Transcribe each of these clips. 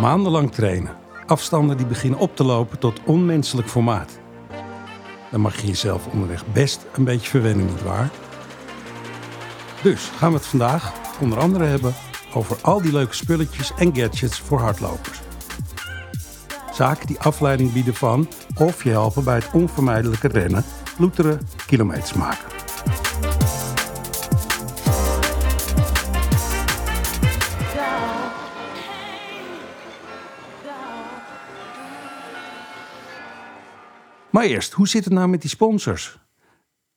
Maandenlang trainen. Afstanden die beginnen op te lopen tot onmenselijk formaat. Dan mag je jezelf onderweg best een beetje verwennen, nietwaar? Dus gaan we het vandaag onder andere hebben over al die leuke spulletjes en gadgets voor hardlopers. Zaken die afleiding bieden van of je helpen bij het onvermijdelijke rennen, ploeteren, kilometers maken. Maar eerst, hoe zit het nou met die sponsors?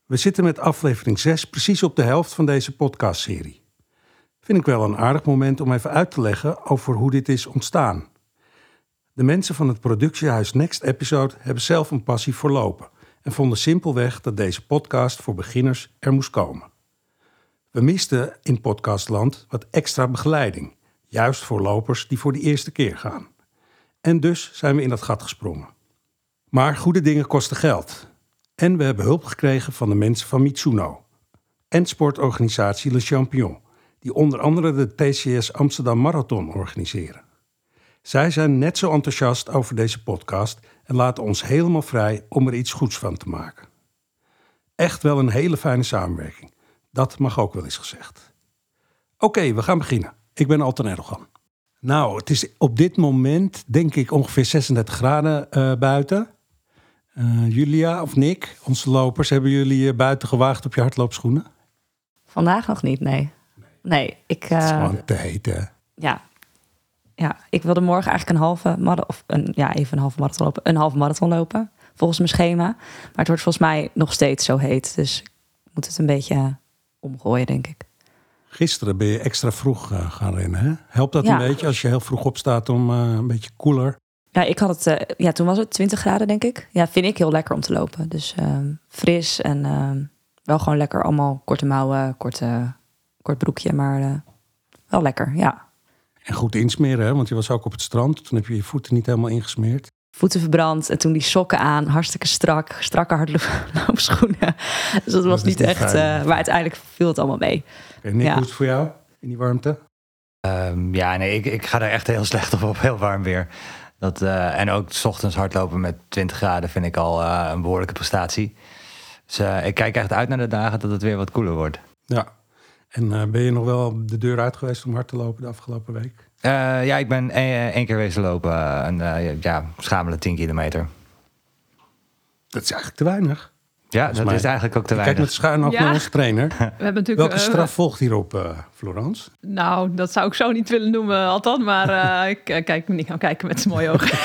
We zitten met aflevering 6 precies op de helft van deze podcastserie. Vind ik wel een aardig moment om even uit te leggen over hoe dit is ontstaan. De mensen van het productiehuis Next Episode hebben zelf een passie voor lopen en vonden simpelweg dat deze podcast voor beginners er moest komen. We misten in podcastland wat extra begeleiding, juist voor lopers die voor de eerste keer gaan. En dus zijn we in dat gat gesprongen. Maar goede dingen kosten geld. En we hebben hulp gekregen van de mensen van Mitsuno en sportorganisatie Le Champion, die onder andere de TCS Amsterdam Marathon organiseren. Zij zijn net zo enthousiast over deze podcast en laten ons helemaal vrij om er iets goeds van te maken. Echt wel een hele fijne samenwerking. Dat mag ook wel eens gezegd. Oké, we gaan beginnen. Ik ben Alton Erdogan. Nou, het is op dit moment denk ik ongeveer 36 graden uh, buiten. Uh, Julia of Nick, onze lopers, hebben jullie buiten gewaagd op je hardloopschoenen? Vandaag nog niet, nee. Nee, ik. Uh, het is gewoon te heet, hè? Ja. Ja, ik wilde morgen eigenlijk een halve marathon, of een, ja, even een halve marathon lopen, een halve marathon lopen, volgens mijn schema. Maar het wordt volgens mij nog steeds zo heet, dus ik moet het een beetje omgooien, denk ik. Gisteren ben je extra vroeg uh, gaan rennen, hè? Helpt dat ja. een beetje als je heel vroeg opstaat om uh, een beetje koeler? Ja, ik had het, uh, ja, toen was het 20 graden, denk ik. Ja, vind ik heel lekker om te lopen. Dus fris en wel gewoon lekker allemaal korte mouwen, korte, kort broekje, maar wel lekker, ja. En goed insmeren, hè? want je was ook op het strand. Toen heb je je voeten niet helemaal ingesmeerd. Voeten verbrand en toen die sokken aan. Hartstikke strak, strakke hardloopschoenen. Dus dat was niet echt... Uh, maar uiteindelijk viel het allemaal mee. Okay, Nick, ja. hoe is het voor jou in die warmte? Um, ja, nee, ik, ik ga er echt heel slecht op, op heel warm weer. Dat, uh, en ook s ochtends hardlopen met 20 graden vind ik al uh, een behoorlijke prestatie. Dus ik kijk echt uit naar de dagen dat het weer wat koeler wordt. Ja, en ben je nog wel de deur uit geweest om hard te lopen de afgelopen week? Ja, ik ben één keer wezen lopen. Een ja, schamele 10 kilometer. Dat is eigenlijk te weinig. Ja, dat is eigenlijk ook te weinig. Kijk met schuin op ja. naar onze trainer. We hebben natuurlijk, Welke straf volgt hierop, uh, Florence? Nou, dat zou ik zo niet willen noemen, althans. Maar uh, ik uh, kijk me niet gaan kijken met zijn mooie ogen.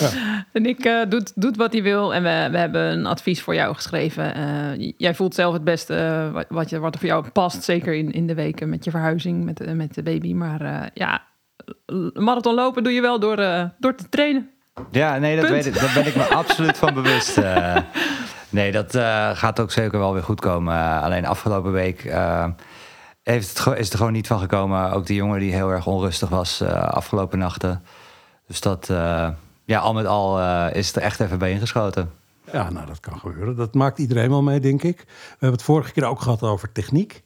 ja. En ik doet, doet wat hij wil. En we, we hebben een advies voor jou geschreven. jij voelt zelf het beste wat, wat, je, wat er voor jou past. Zeker in, in de weken met je verhuizing, met, met de baby. Maar ja, marathon lopen doe je wel door, door te trainen. Ja, nee, dat weet ik, daar ben ik me absoluut van bewust. Uh, nee, dat uh, gaat ook zeker wel weer goed komen. Uh, alleen afgelopen week heeft het, is het er gewoon niet van gekomen. Ook die jongen die heel erg onrustig was afgelopen nachten. Dus dat, ja, al met al is het er echt even bij ingeschoten. Ja, nou, dat kan gebeuren. Dat maakt iedereen wel mee, denk ik. We hebben het vorige keer ook gehad over techniek.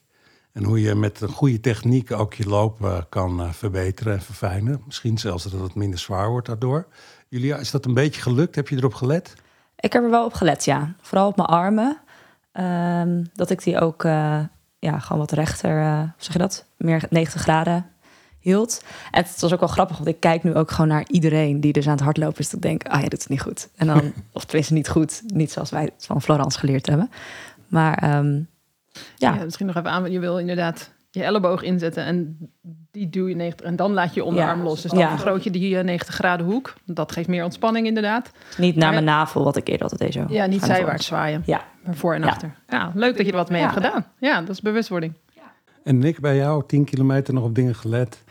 En hoe je met een goede techniek ook je loop kan verbeteren en verfijnen. Misschien zelfs dat het minder zwaar wordt daardoor. Julia, is dat een beetje gelukt? Heb je erop gelet? Ik heb er wel op gelet, ja. Vooral op mijn armen. Um, dat ik die ook uh, ja, gewoon wat rechter, uh, zeg je dat? Meer 90 graden hield. En het was ook wel grappig, want ik kijk nu ook gewoon naar iedereen die dus aan het hardlopen is. Dat ik denk, ah, je doet het niet goed. En dan, of tenminste niet goed, niet zoals wij het van Florence geleerd hebben. Maar um, ja. ja. Misschien nog even aan, je wil inderdaad je elleboog inzetten en die duw je 90 en dan laat je je onderarm ja. los. Dus dan ja. vergroot je die 90 graden hoek. Dat geeft meer ontspanning inderdaad. Niet naar mijn navel, wat ik eerder altijd deed zo. Ja, niet zijwaarts zwaaien. Ja. Maar voor en achter. Ja, leuk dat je er wat mee hebt gedaan. Ja, dat is bewustwording. En Nick, bij jou 10 kilometer nog op dingen gelet?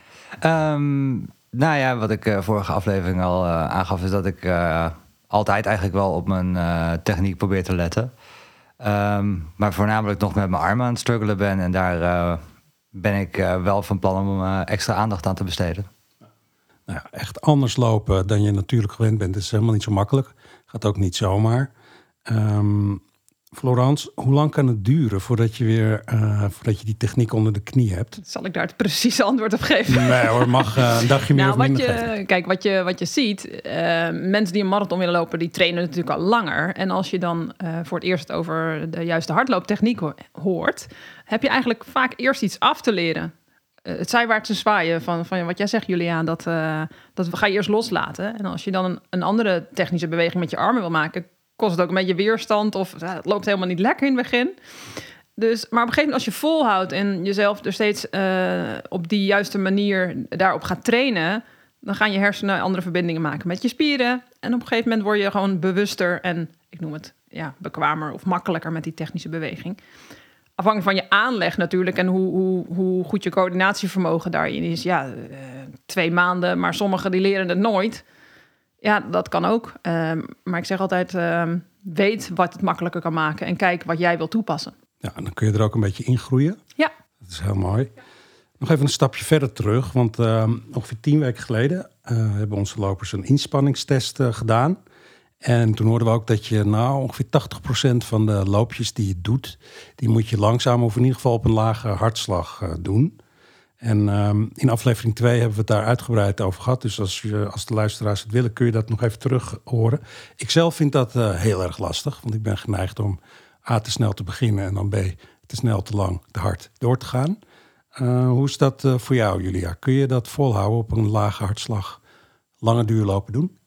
Um, nou ja, wat ik uh, vorige aflevering al uh, aangaf, is dat ik uh, altijd eigenlijk wel op mijn techniek probeer te letten. Um, maar voornamelijk nog met mijn armen aan het struggelen ben en daar ben ik uh, wel van plan om uh, extra aandacht aan te besteden. Nou ja, echt anders lopen dan je natuurlijk gewend bent, is helemaal niet zo makkelijk. Gaat ook niet zomaar. Um, Florence, hoe lang kan het duren voordat je weer uh, voordat je die techniek onder de knie hebt? Zal ik daar het precieze antwoord op geven? Nee hoor, mag uh, een dagje meer nou, of wat minder je, geven. Kijk, wat je, wat je ziet, uh, mensen die een marathon willen lopen, die trainen natuurlijk al langer. En als je dan voor het eerst over de juiste hardlooptechniek ho hoort, heb je eigenlijk vaak eerst iets af te leren. het zijwaartse zwaaien van, van wat jij zegt, Juliaan, dat, dat ga je eerst loslaten. En als je dan een, een andere technische beweging met je armen wil maken, kost het ook een beetje weerstand of het loopt helemaal niet lekker in het begin. Dus, maar op een gegeven moment als je volhoudt en jezelf er steeds uh, op die juiste manier daarop gaat trainen, dan gaan je hersenen andere verbindingen maken met je spieren. En op een gegeven moment word je gewoon bewuster en ik noem het ja, bekwamer of makkelijker met die technische beweging. Afhankelijk van je aanleg natuurlijk en hoe, hoe, hoe goed je coördinatievermogen daarin is. Ja, uh, twee maanden, maar sommigen die leren het nooit. Ja, dat kan ook. Um, maar ik zeg altijd, um, weet wat het makkelijker kan maken en kijk wat jij wil toepassen. Ja, en dan kun je er ook een beetje in groeien. Ja. Dat is heel mooi. Nog even een stapje verder terug, want uh, ongeveer tien weken geleden uh, hebben onze lopers een inspanningstest uh, gedaan. En toen hoorden we ook dat je nou ongeveer 80% van de loopjes die je doet, die moet je langzaam of in ieder geval op een lage hartslag uh, doen. En um, in aflevering 2 hebben we het daar uitgebreid over gehad. Dus als, je, als de luisteraars het willen, kun je dat nog even terug horen. Ik zelf vind dat uh, heel erg lastig, want ik ben geneigd om A te snel te beginnen en dan B te snel, te lang, te hard door te gaan. Uh, hoe is dat uh, voor jou, Julia? Kun je dat volhouden op een lage hartslag, lange duurlopen doen?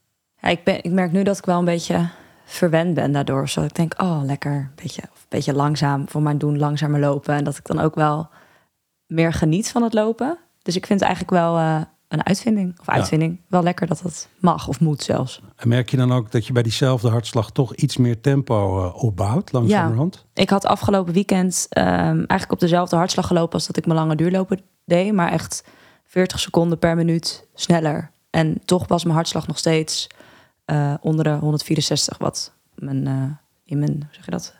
Ja, ik, ben, ik merk nu dat ik wel een beetje verwend ben daardoor. Zo ik denk, oh, lekker, een beetje, een beetje langzaam voor mijn doen, langzamer lopen. En dat ik dan ook wel meer geniet van het lopen. Dus ik vind het eigenlijk wel uh, een uitvinding. Of uitvinding. Ja. Wel lekker dat het mag of moet zelfs. En merk je dan ook dat je bij diezelfde hartslag toch iets meer tempo uh, opbouwt langzamerhand? Ja, ik had afgelopen weekend um, eigenlijk op dezelfde hartslag gelopen als dat ik mijn lange duurlopen deed. Maar echt 40 seconden per minuut sneller. En toch was mijn hartslag nog steeds uh, onder de 164 wat mijn, in mijn, zeg je dat,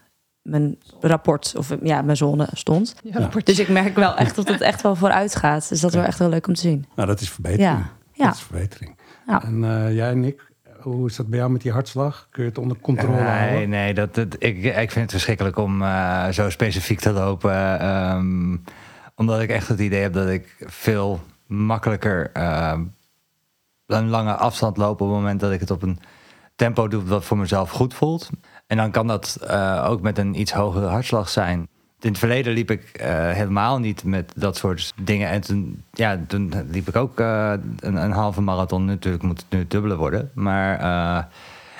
mijn rapport of ja, mijn zone stond. Ja, Dus ik merk wel echt dat het echt wel vooruit gaat. Dus dat is wel echt heel leuk om te zien. Nou, dat is verbetering. Ja. ja. Dat is verbetering. Ja. En uh, jij, Nick, hoe is dat bij jou met die hartslag? Kun je het onder controle nee, houden? Nee, dat, dat, ik, ik vind het verschrikkelijk om uh, zo specifiek te lopen. Um, omdat ik echt het idee heb dat ik veel makkelijker uh, een lange afstand loop op het moment dat ik het op een tempo doe wat voor mezelf goed voelt. En dan kan dat uh, ook met een iets hogere hartslag zijn. In het verleden liep ik uh, helemaal niet met dat soort dingen. En toen, ja, liep ik ook uh, een, een, halve marathon. Natuurlijk moet het nu dubbele worden. Maar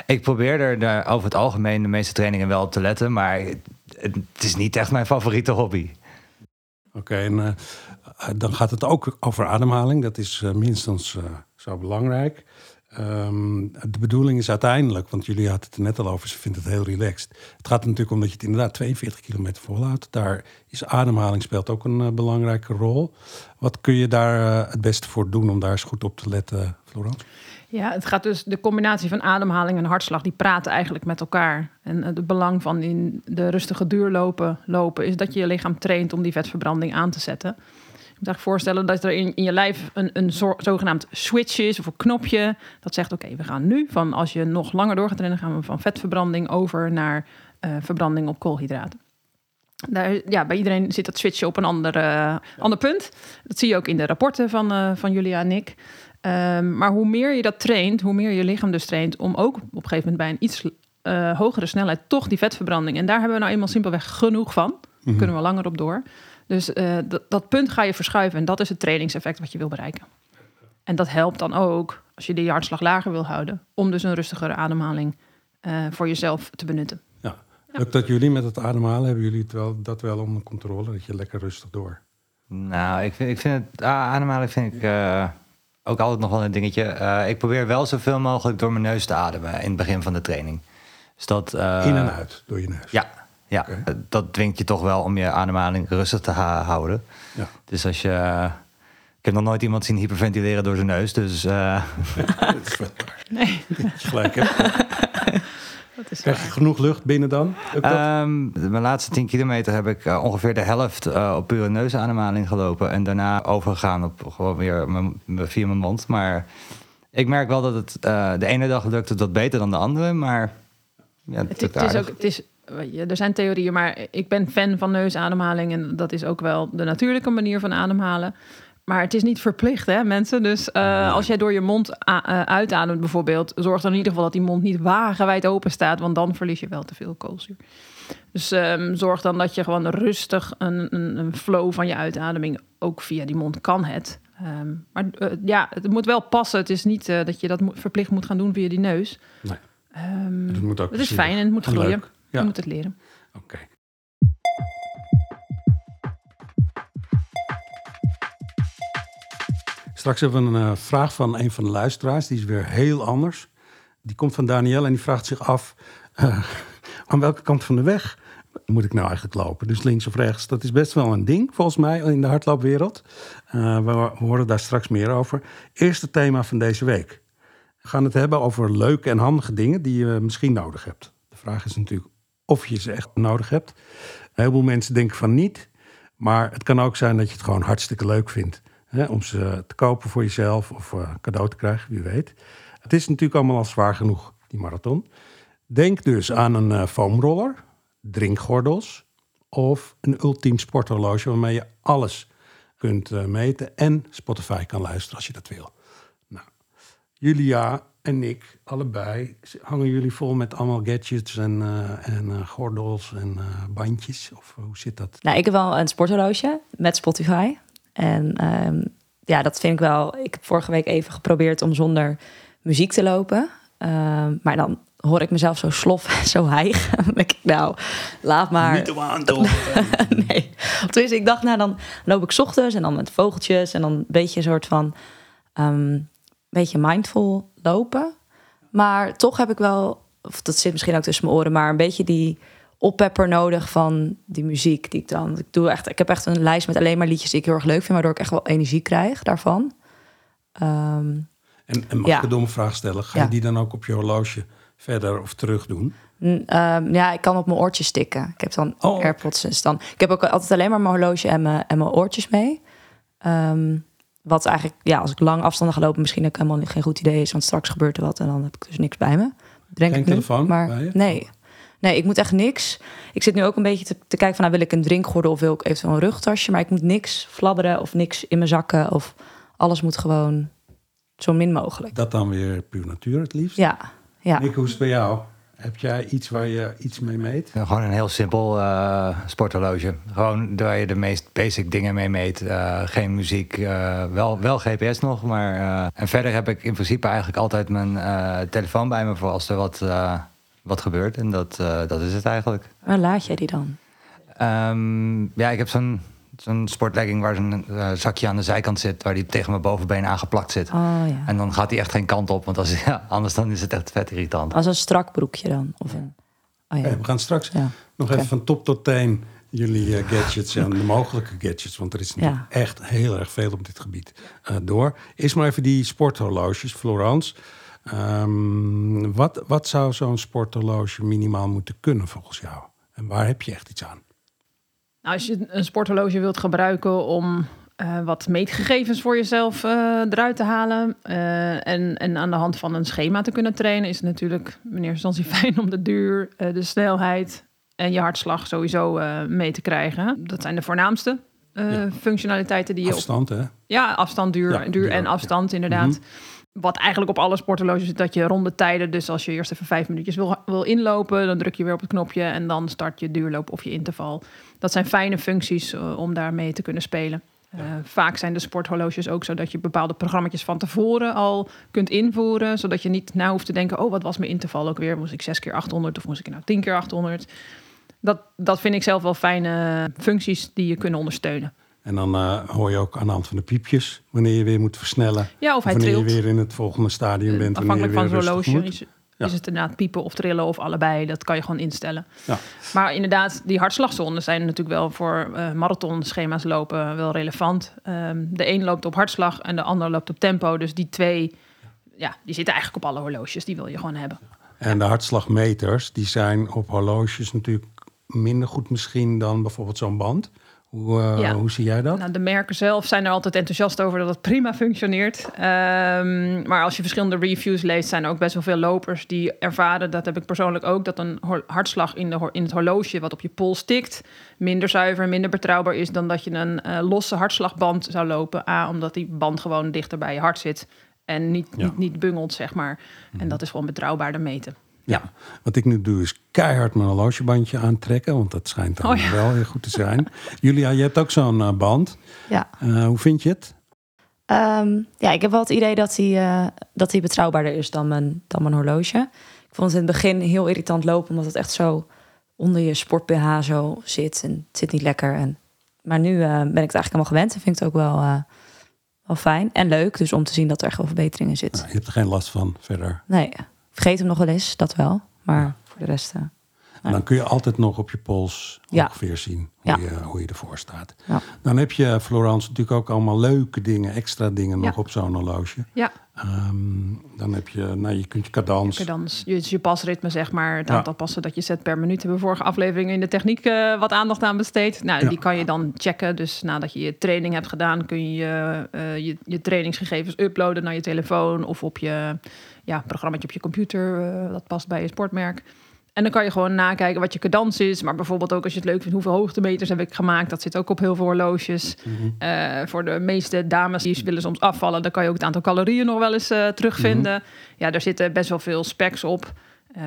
ik probeer er over het algemeen de meeste trainingen wel op te letten. Maar het, is niet echt mijn favoriete hobby. Oké, dan gaat het ook over ademhaling. Dat is minstens zo belangrijk. Um, de bedoeling is uiteindelijk, want jullie hadden het er net al over, ze vindt het heel relaxed. Het gaat natuurlijk om dat je het inderdaad 42 kilometer volhoudt. Daar is ademhaling speelt ook een uh, belangrijke rol. Wat kun je daar uh, het beste voor doen om daar eens goed op te letten, Florence? Ja, het gaat dus de combinatie van ademhaling en hartslag, die praten eigenlijk met elkaar. En het belang van in de rustige duurlopen lopen is dat je je lichaam traint om die vetverbranding aan te zetten. Je moet eigenlijk voorstellen dat er in, in je lijf een, een zo, zogenaamd switch is of een knopje. Dat zegt: Oké, okay, we gaan nu van als je nog langer door gaat trainen, gaan we van vetverbranding over naar uh, verbranding op koolhydraten. Daar, ja, bij iedereen zit dat switchen op een ander, uh, ander punt. Dat zie je ook in de rapporten van, uh, van Julia en ik. Um, maar hoe meer je dat traint, hoe meer je lichaam dus traint om ook op een gegeven moment bij een iets uh, hogere snelheid toch die vetverbranding. En daar hebben we nou eenmaal simpelweg genoeg van. Daar mm-hmm. kunnen we langer op door. Dus uh, dat, dat punt ga je verschuiven en dat is het trainingseffect wat je wil bereiken. En dat helpt dan ook, als je die hartslag lager wil houden, om dus een rustigere ademhaling uh, voor jezelf te benutten. Ja. ja. Lukt dat jullie met het ademhalen? Hebben jullie het wel, dat wel onder controle? Dat je lekker rustig door? Nou, ik vind, ik vind het ademhalen vind ik uh, ook altijd nog wel een dingetje. Uh, ik probeer wel zoveel mogelijk door mijn neus te ademen in het begin van de training. Dus dat, in en uit door je neus? Ja, ja, okay. dat dwingt je toch wel om je ademhaling rustig te houden. Ja. Dus als je. Uh, ik heb nog nooit iemand zien hyperventileren door zijn neus, dus. Uh... dat is nee. gelijk, hè? dat is Krijg je genoeg lucht binnen dan? Um, mijn laatste 10 kilometer heb ik uh, ongeveer de helft uh, op pure neusademhaling gelopen. En daarna overgegaan op gewoon weer mijn, via mijn mond. Maar ik merk wel dat het de ene dag lukt het wat beter dan de andere. Maar ja, het, het, is ook, het is je, er zijn theorieën, maar ik ben fan van neusademhaling. En dat is ook wel de natuurlijke manier van ademhalen. Maar het is niet verplicht, hè, mensen. Dus uh, als jij door je mond uh, uitademt bijvoorbeeld... zorg dan in ieder geval dat die mond niet wagenwijd open staat... want dan verlies je wel te veel koolzuur. Dus um, zorg dan dat je gewoon rustig een, een, een, flow van je uitademing... ook via die mond kan het. Um, maar uh, ja, het moet wel passen. Het is niet dat je dat verplicht moet gaan doen via die neus. Nee. Um, het moet ook het is fijn en het moet groeien. Je moet het leren. Oké. Okay. Straks hebben we een uh, vraag van een van de luisteraars. Die is weer heel anders. Die komt van Daniel en die vraagt zich af... Uh, aan welke kant van de weg moet ik nou eigenlijk lopen? Dus links of rechts, dat is best wel een ding volgens mij in de hardloopwereld. Uh, we, we horen daar straks meer over. Eerste thema van deze week. We gaan het hebben over leuke en handige dingen die je misschien nodig hebt. De vraag is natuurlijk of je ze echt nodig hebt. Een heleboel mensen denken van niet. Maar het kan ook zijn dat je het gewoon hartstikke leuk vindt. Hè, om ze te kopen voor jezelf of uh, cadeau te krijgen, wie weet. Het is natuurlijk allemaal al zwaar genoeg, die marathon. Denk dus aan een uh, foamroller, drinkgordels of een ultiem sporthorloge waarmee je alles kunt uh, meten en Spotify kan luisteren als je dat wil. Nou, Julia en ik, allebei, hangen jullie vol met allemaal gadgets en, uh, en uh, gordels en bandjes? Of hoe zit dat? Nou, ik heb wel een sporthorloge met Spotify. En um, ja, dat vind ik wel. Ik heb vorige week even geprobeerd om zonder muziek te lopen. Um, maar dan hoor ik mezelf zo slof en zo. Dan denk ik, nou, laat maar. Niet om aan te nee. Dus ik dacht, nou, dan loop ik 's ochtends en dan met vogeltjes en dan een beetje een soort van, um, beetje mindful lopen. Maar toch heb ik wel, of dat zit misschien ook tussen mijn oren, maar een beetje die oppepper nodig van die muziek die ik dan. Ik doe echt, ik heb echt een lijst met alleen maar liedjes die ik heel erg leuk vind, waardoor ik echt wel energie krijg daarvan. Um, en, en mag ja. ik een domme vraag stellen? Ga je die dan ook op je horloge verder of terug doen? Ehm, ja, ik kan op mijn oortjes stikken. Ik heb dan Oh. AirPods. Dus dan, ik heb ook altijd alleen maar mijn horloge en mijn, en mijn oortjes mee. Ehm, wat eigenlijk, ja, als ik lang afstanden ga lopen, misschien ook helemaal geen goed idee is. Want straks gebeurt er wat en dan heb ik dus niks bij me. Denk Geen ik nu. telefoon maar je? Nee. Nee, ik moet echt niks. Ik zit nu ook een beetje te, te kijken van, nou, wil ik een drinkgordel of wil ik eventueel een rugtasje? Maar ik moet niks fladderen of niks in mijn zakken. Of alles moet gewoon zo min mogelijk. Dat dan weer puur natuur het liefst. Ja, ja. Nick, hoe is het bij jou? Heb jij iets waar je iets mee meet? Ja, Gewoon een heel simpel uh, sporthorloge. Gewoon waar je de meest basic dingen mee meet. Uh, geen muziek, uh, wel, wel GPS nog. Maar, uh, en verder heb ik in principe eigenlijk altijd mijn uh, telefoon bij me voor als er wat, uh, wat gebeurt. En dat, uh, dat is het eigenlijk. Waar laat jij die dan? Um, ja, ik heb zo'n zo'n sportlegging waar zo'n uh, zakje aan de zijkant zit... waar die tegen mijn bovenbeen aangeplakt zit. Oh ja. En dan gaat die echt geen kant op, want als, ja, anders dan is het echt vet irritant. Als een strak broekje dan? Of een... Oh ja. Hey, we gaan straks Ja. nog even van top tot teen jullie eh, gadgets en de mogelijke gadgets, want er is natuurlijk echt heel erg veel op dit gebied eh, door. Eerst maar even die sporthorloges, Florence. Ehm, wat, wat zou zo'n sporthorloge minimaal moeten kunnen volgens jou? En waar heb je echt iets aan? Nou, als je een sporthorloge wilt gebruiken om eh, wat meetgegevens voor jezelf eh, eruit te halen eh, en, en aan de hand van een schema te kunnen trainen, is het natuurlijk in eerste instantie fijn om de duur, de snelheid en je hartslag sowieso mee te krijgen. Dat zijn de voornaamste Ja. functionaliteiten die je op Afstand, hè? Ja, afstand, duur, Ja, duur, duur en afstand inderdaad. Wat eigenlijk op alle sporthorloges zit, dat je ronde tijden... dus als je eerst even vijf minuutjes wil, wil inlopen... dan druk je weer op het knopje en dan start je duurloop of je interval. Dat zijn fijne functies eh, om daarmee te kunnen spelen. Eh, vaak zijn de sporthorloges ook zo dat je bepaalde programma's van tevoren al kunt invoeren... zodat je niet na hoeft te denken... oh, wat was mijn interval ook weer? Moest ik zes keer 800 of moest ik nou tien keer 800? Dat, dat vind ik zelf wel fijne functies die je kunnen ondersteunen. En dan eh, hoor je ook aan de hand van de piepjes wanneer je weer moet versnellen. Ja, of hij wanneer trilt. je weer in het volgende stadium bent. wanneer Afhankelijk van zo'n horloge is, Ja. is het inderdaad piepen of trillen of allebei. Dat kan je gewoon instellen. Ja. Maar inderdaad, die hartslagzones zijn natuurlijk wel voor eh marathonschema's lopen wel relevant. Ehm, de een loopt op hartslag en de ander loopt op tempo. Dus die twee, ja, die zitten eigenlijk op alle horloges. Die wil je gewoon hebben. En de hartslagmeters, die zijn op horloges natuurlijk minder goed misschien dan bijvoorbeeld zo'n band. Hoe, eh, Ja. hoe zie jij dat? Nou, de merken zelf zijn er altijd enthousiast over dat het prima functioneert. Ehm, maar als je verschillende reviews leest, zijn er ook best wel veel lopers die ervaren, dat heb ik persoonlijk ook, dat een hartslag in, de, in het horloge wat op je pols tikt, minder zuiver, minder betrouwbaar is dan dat je een eh, losse hartslagband zou lopen. A, omdat die band gewoon dichter bij je hart zit en niet, Ja. niet, niet bungelt, zeg maar. En dat is gewoon betrouwbaarder meten. Ja, wat ik nu doe is keihard mijn horlogebandje aantrekken, want dat schijnt dan Oh ja. wel heel goed te zijn. Julia, je hebt ook zo'n eh, band. Ja. Eh, hoe vind je het? Ehm, ja, ik heb wel het idee dat hij, eh, dat hij betrouwbaarder is dan mijn, dan mijn horloge. Ik vond het in het begin heel irritant lopen, omdat het echt zo onder je sport BH zo zit. En het zit niet lekker. En, maar nu eh, ben ik het eigenlijk allemaal gewend en vind ik het ook wel, eh, wel fijn en leuk. Dus om te zien dat er echt wel verbeteringen zit. Nou, je hebt er geen last van verder. Nee, vergeet hem nog wel eens, dat wel. Maar voor de rest... eh, dan kun je altijd nog op je pols Ja. ongeveer zien hoe, Ja. je, hoe je ervoor staat. Dan heb je, Florence, natuurlijk ook allemaal leuke dingen, extra dingen nog op zo'n horloge. Ja, Ehm, dan heb je, nou, je kunt je cadans. Oké, dan is je, je pasritme, zeg maar, het aantal passen dat je zet per minuut. Hebben we vorige aflevering in de techniek eh, wat aandacht aan besteed. Nou, die kan je dan checken. Dus nadat je je training hebt gedaan, kun je je, eh, je, je trainingsgegevens uploaden naar je telefoon of op je ja, programmaatje op je computer. eh, dat past bij je sportmerk. En dan kan je gewoon nakijken wat je cadans is. Maar bijvoorbeeld ook als je het leuk vindt, hoeveel hoogtemeters heb ik gemaakt. Dat zit ook op heel veel horloges. Eh, voor de meeste dames die willen soms afvallen, dan kan je ook het aantal calorieën nog wel eens eh, terugvinden. Ja, daar zitten best wel veel specs op.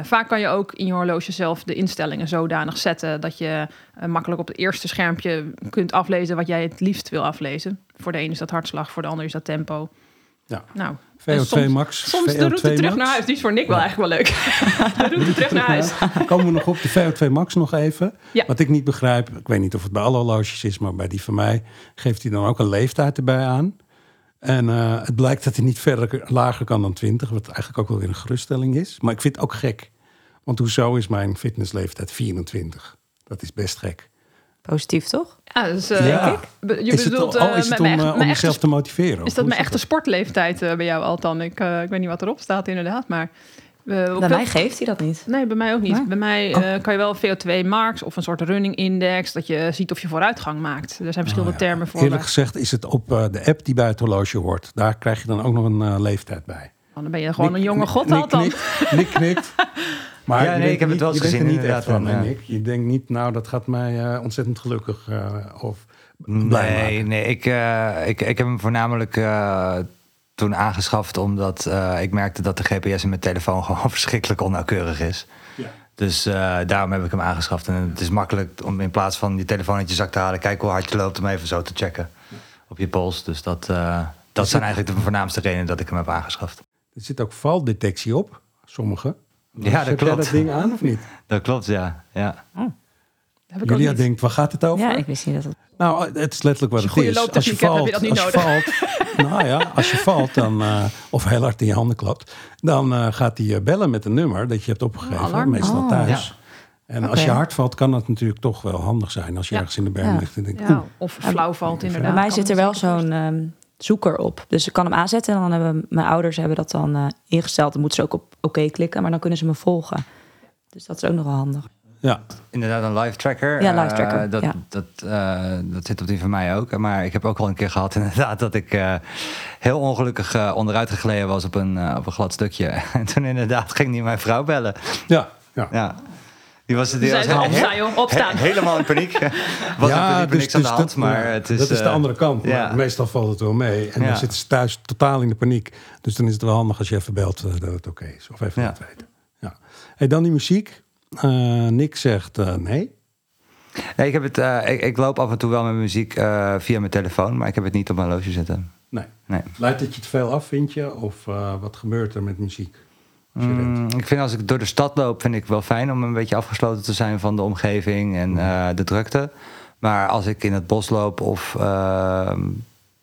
Vaak kan je ook in je horloge zelf de instellingen zodanig zetten dat je makkelijk op het eerste schermpje kunt aflezen wat jij het liefst wil aflezen. Voor de ene is dat hartslag, voor de ander is dat tempo. Ja. Nou, VO2 en soms- max. soms de VO2 route terug max. naar huis. Die is voor Nick wel eigenlijk wel leuk. de route terug naar huis. Komen we nog op de VO2 max nog even? Ja. Wat ik niet begrijp, ik weet niet of het bij alle horloges is, maar bij die van mij geeft hij dan ook een leeftijd erbij aan. En eh, het blijkt dat hij niet verder lager kan dan 20, wat eigenlijk ook wel weer een geruststelling is. Maar ik vind het ook gek. Want hoezo is mijn fitnessleeftijd 24? Dat is best gek. Positief, toch? Ja, dus, eh, Ja. be- je is het, bedoelt al, eh, is het om, eh, echt- om jezelf te motiveren? Is dat mijn echte sportleeftijd bij jou, Altan? Ik, ik weet niet wat erop staat, inderdaad. Maar Bij mij geeft hij dat niet. Nee, bij mij ook niet. Nee? Bij mij Oh. eh, kan je wel VO2 max of een soort running index, dat je ziet of je vooruitgang maakt. Er zijn verschillende Oh ja. termen voor. Eerlijk gezegd is het op eh, de app die bij het horloge hoort. Daar krijg je dan ook nog een eh, leeftijd bij. Oh, dan ben je gewoon Nick- een jonge god, Nick Altan. knikt, Nick knikt. Maar Ja, nee, ik heb het wel eens gezien, niet echt van, ja. Nick. Je denkt niet, nou, dat gaat mij eh, ontzettend gelukkig eh, of blij Nee, maken. nee ik, eh, ik, ik heb hem voornamelijk toen aangeschaft omdat ik merkte dat de GPS in mijn telefoon gewoon verschrikkelijk onnauwkeurig is. Ja. Dus daarom heb ik hem aangeschaft. En het is makkelijk om in plaats van je telefoon uit je zak te halen, kijken hoe hard je loopt, om even zo te checken op je pols. Dus dat, dat zijn eigenlijk de voornaamste redenen dat ik hem heb aangeschaft. Er zit ook valdetectie op, sommige. Ja, dat heb jij klopt. dat ding aan of niet? Dat klopt, ja. ja. Heb ik ook Julia denkt, waar gaat het over? Ja, ik wist niet dat het... Nou, het is letterlijk wat het goede is. Als je heb valt, je dat als je valt, nou ja, als je valt dan, eh, of heel hard in je handen klapt, dan eh, gaat hij eh, bellen met een nummer dat je hebt opgegeven, meestal Oh. thuis. En als je hard valt, kan dat natuurlijk toch wel handig zijn als je Ja. ergens in de berm Ja. ligt en denkt, oeh, of flauw valt inderdaad. Bij mij zit er wel zo'n ehm, zoeker op. Dus ik kan hem aanzetten en dan hebben mijn ouders hebben dat dan eh, ingesteld. Dan moeten ze ook op oké klikken, maar dan kunnen ze me volgen. Dus dat is ook nog wel handig. ja, Inderdaad, een live tracker. Ja, live Eh, tracker, dat, ja. dat, eh, dat zit op die van mij ook. Maar ik heb ook al een keer gehad inderdaad dat ik eh, heel ongelukkig eh, onderuit gegleden was op een, eh, op een glad stukje. En toen inderdaad ging die mijn vrouw bellen. ja, ja. Ja. Die was, die Die was zei ze, he- opstaan, joh, opstaan. he- helemaal in paniek. was ja, paniek niks aan de hand, dat, maar het is... dat is de eh, andere kant. Maar ja. meestal valt het wel mee. En Ja. dan zitten ze thuis totaal in de paniek. Dus dan is het wel handig als je even belt eh, dat het oké is. Of even Ja. laat weten. Ja. Hey, dan die muziek. Eh, Nick zegt eh, nee. Nee, ik, heb het, eh, ik, ik loop af en toe wel met muziek eh, via mijn telefoon, maar ik heb het niet op mijn horloge zitten. Nee. Nee. Leidt het je te veel af, vind je? Of eh, wat gebeurt er met muziek? Mm, ik vind als ik door de stad loop, vind ik wel fijn om een beetje afgesloten te zijn van de omgeving en eh, de drukte. Maar als ik in het bos loop of eh,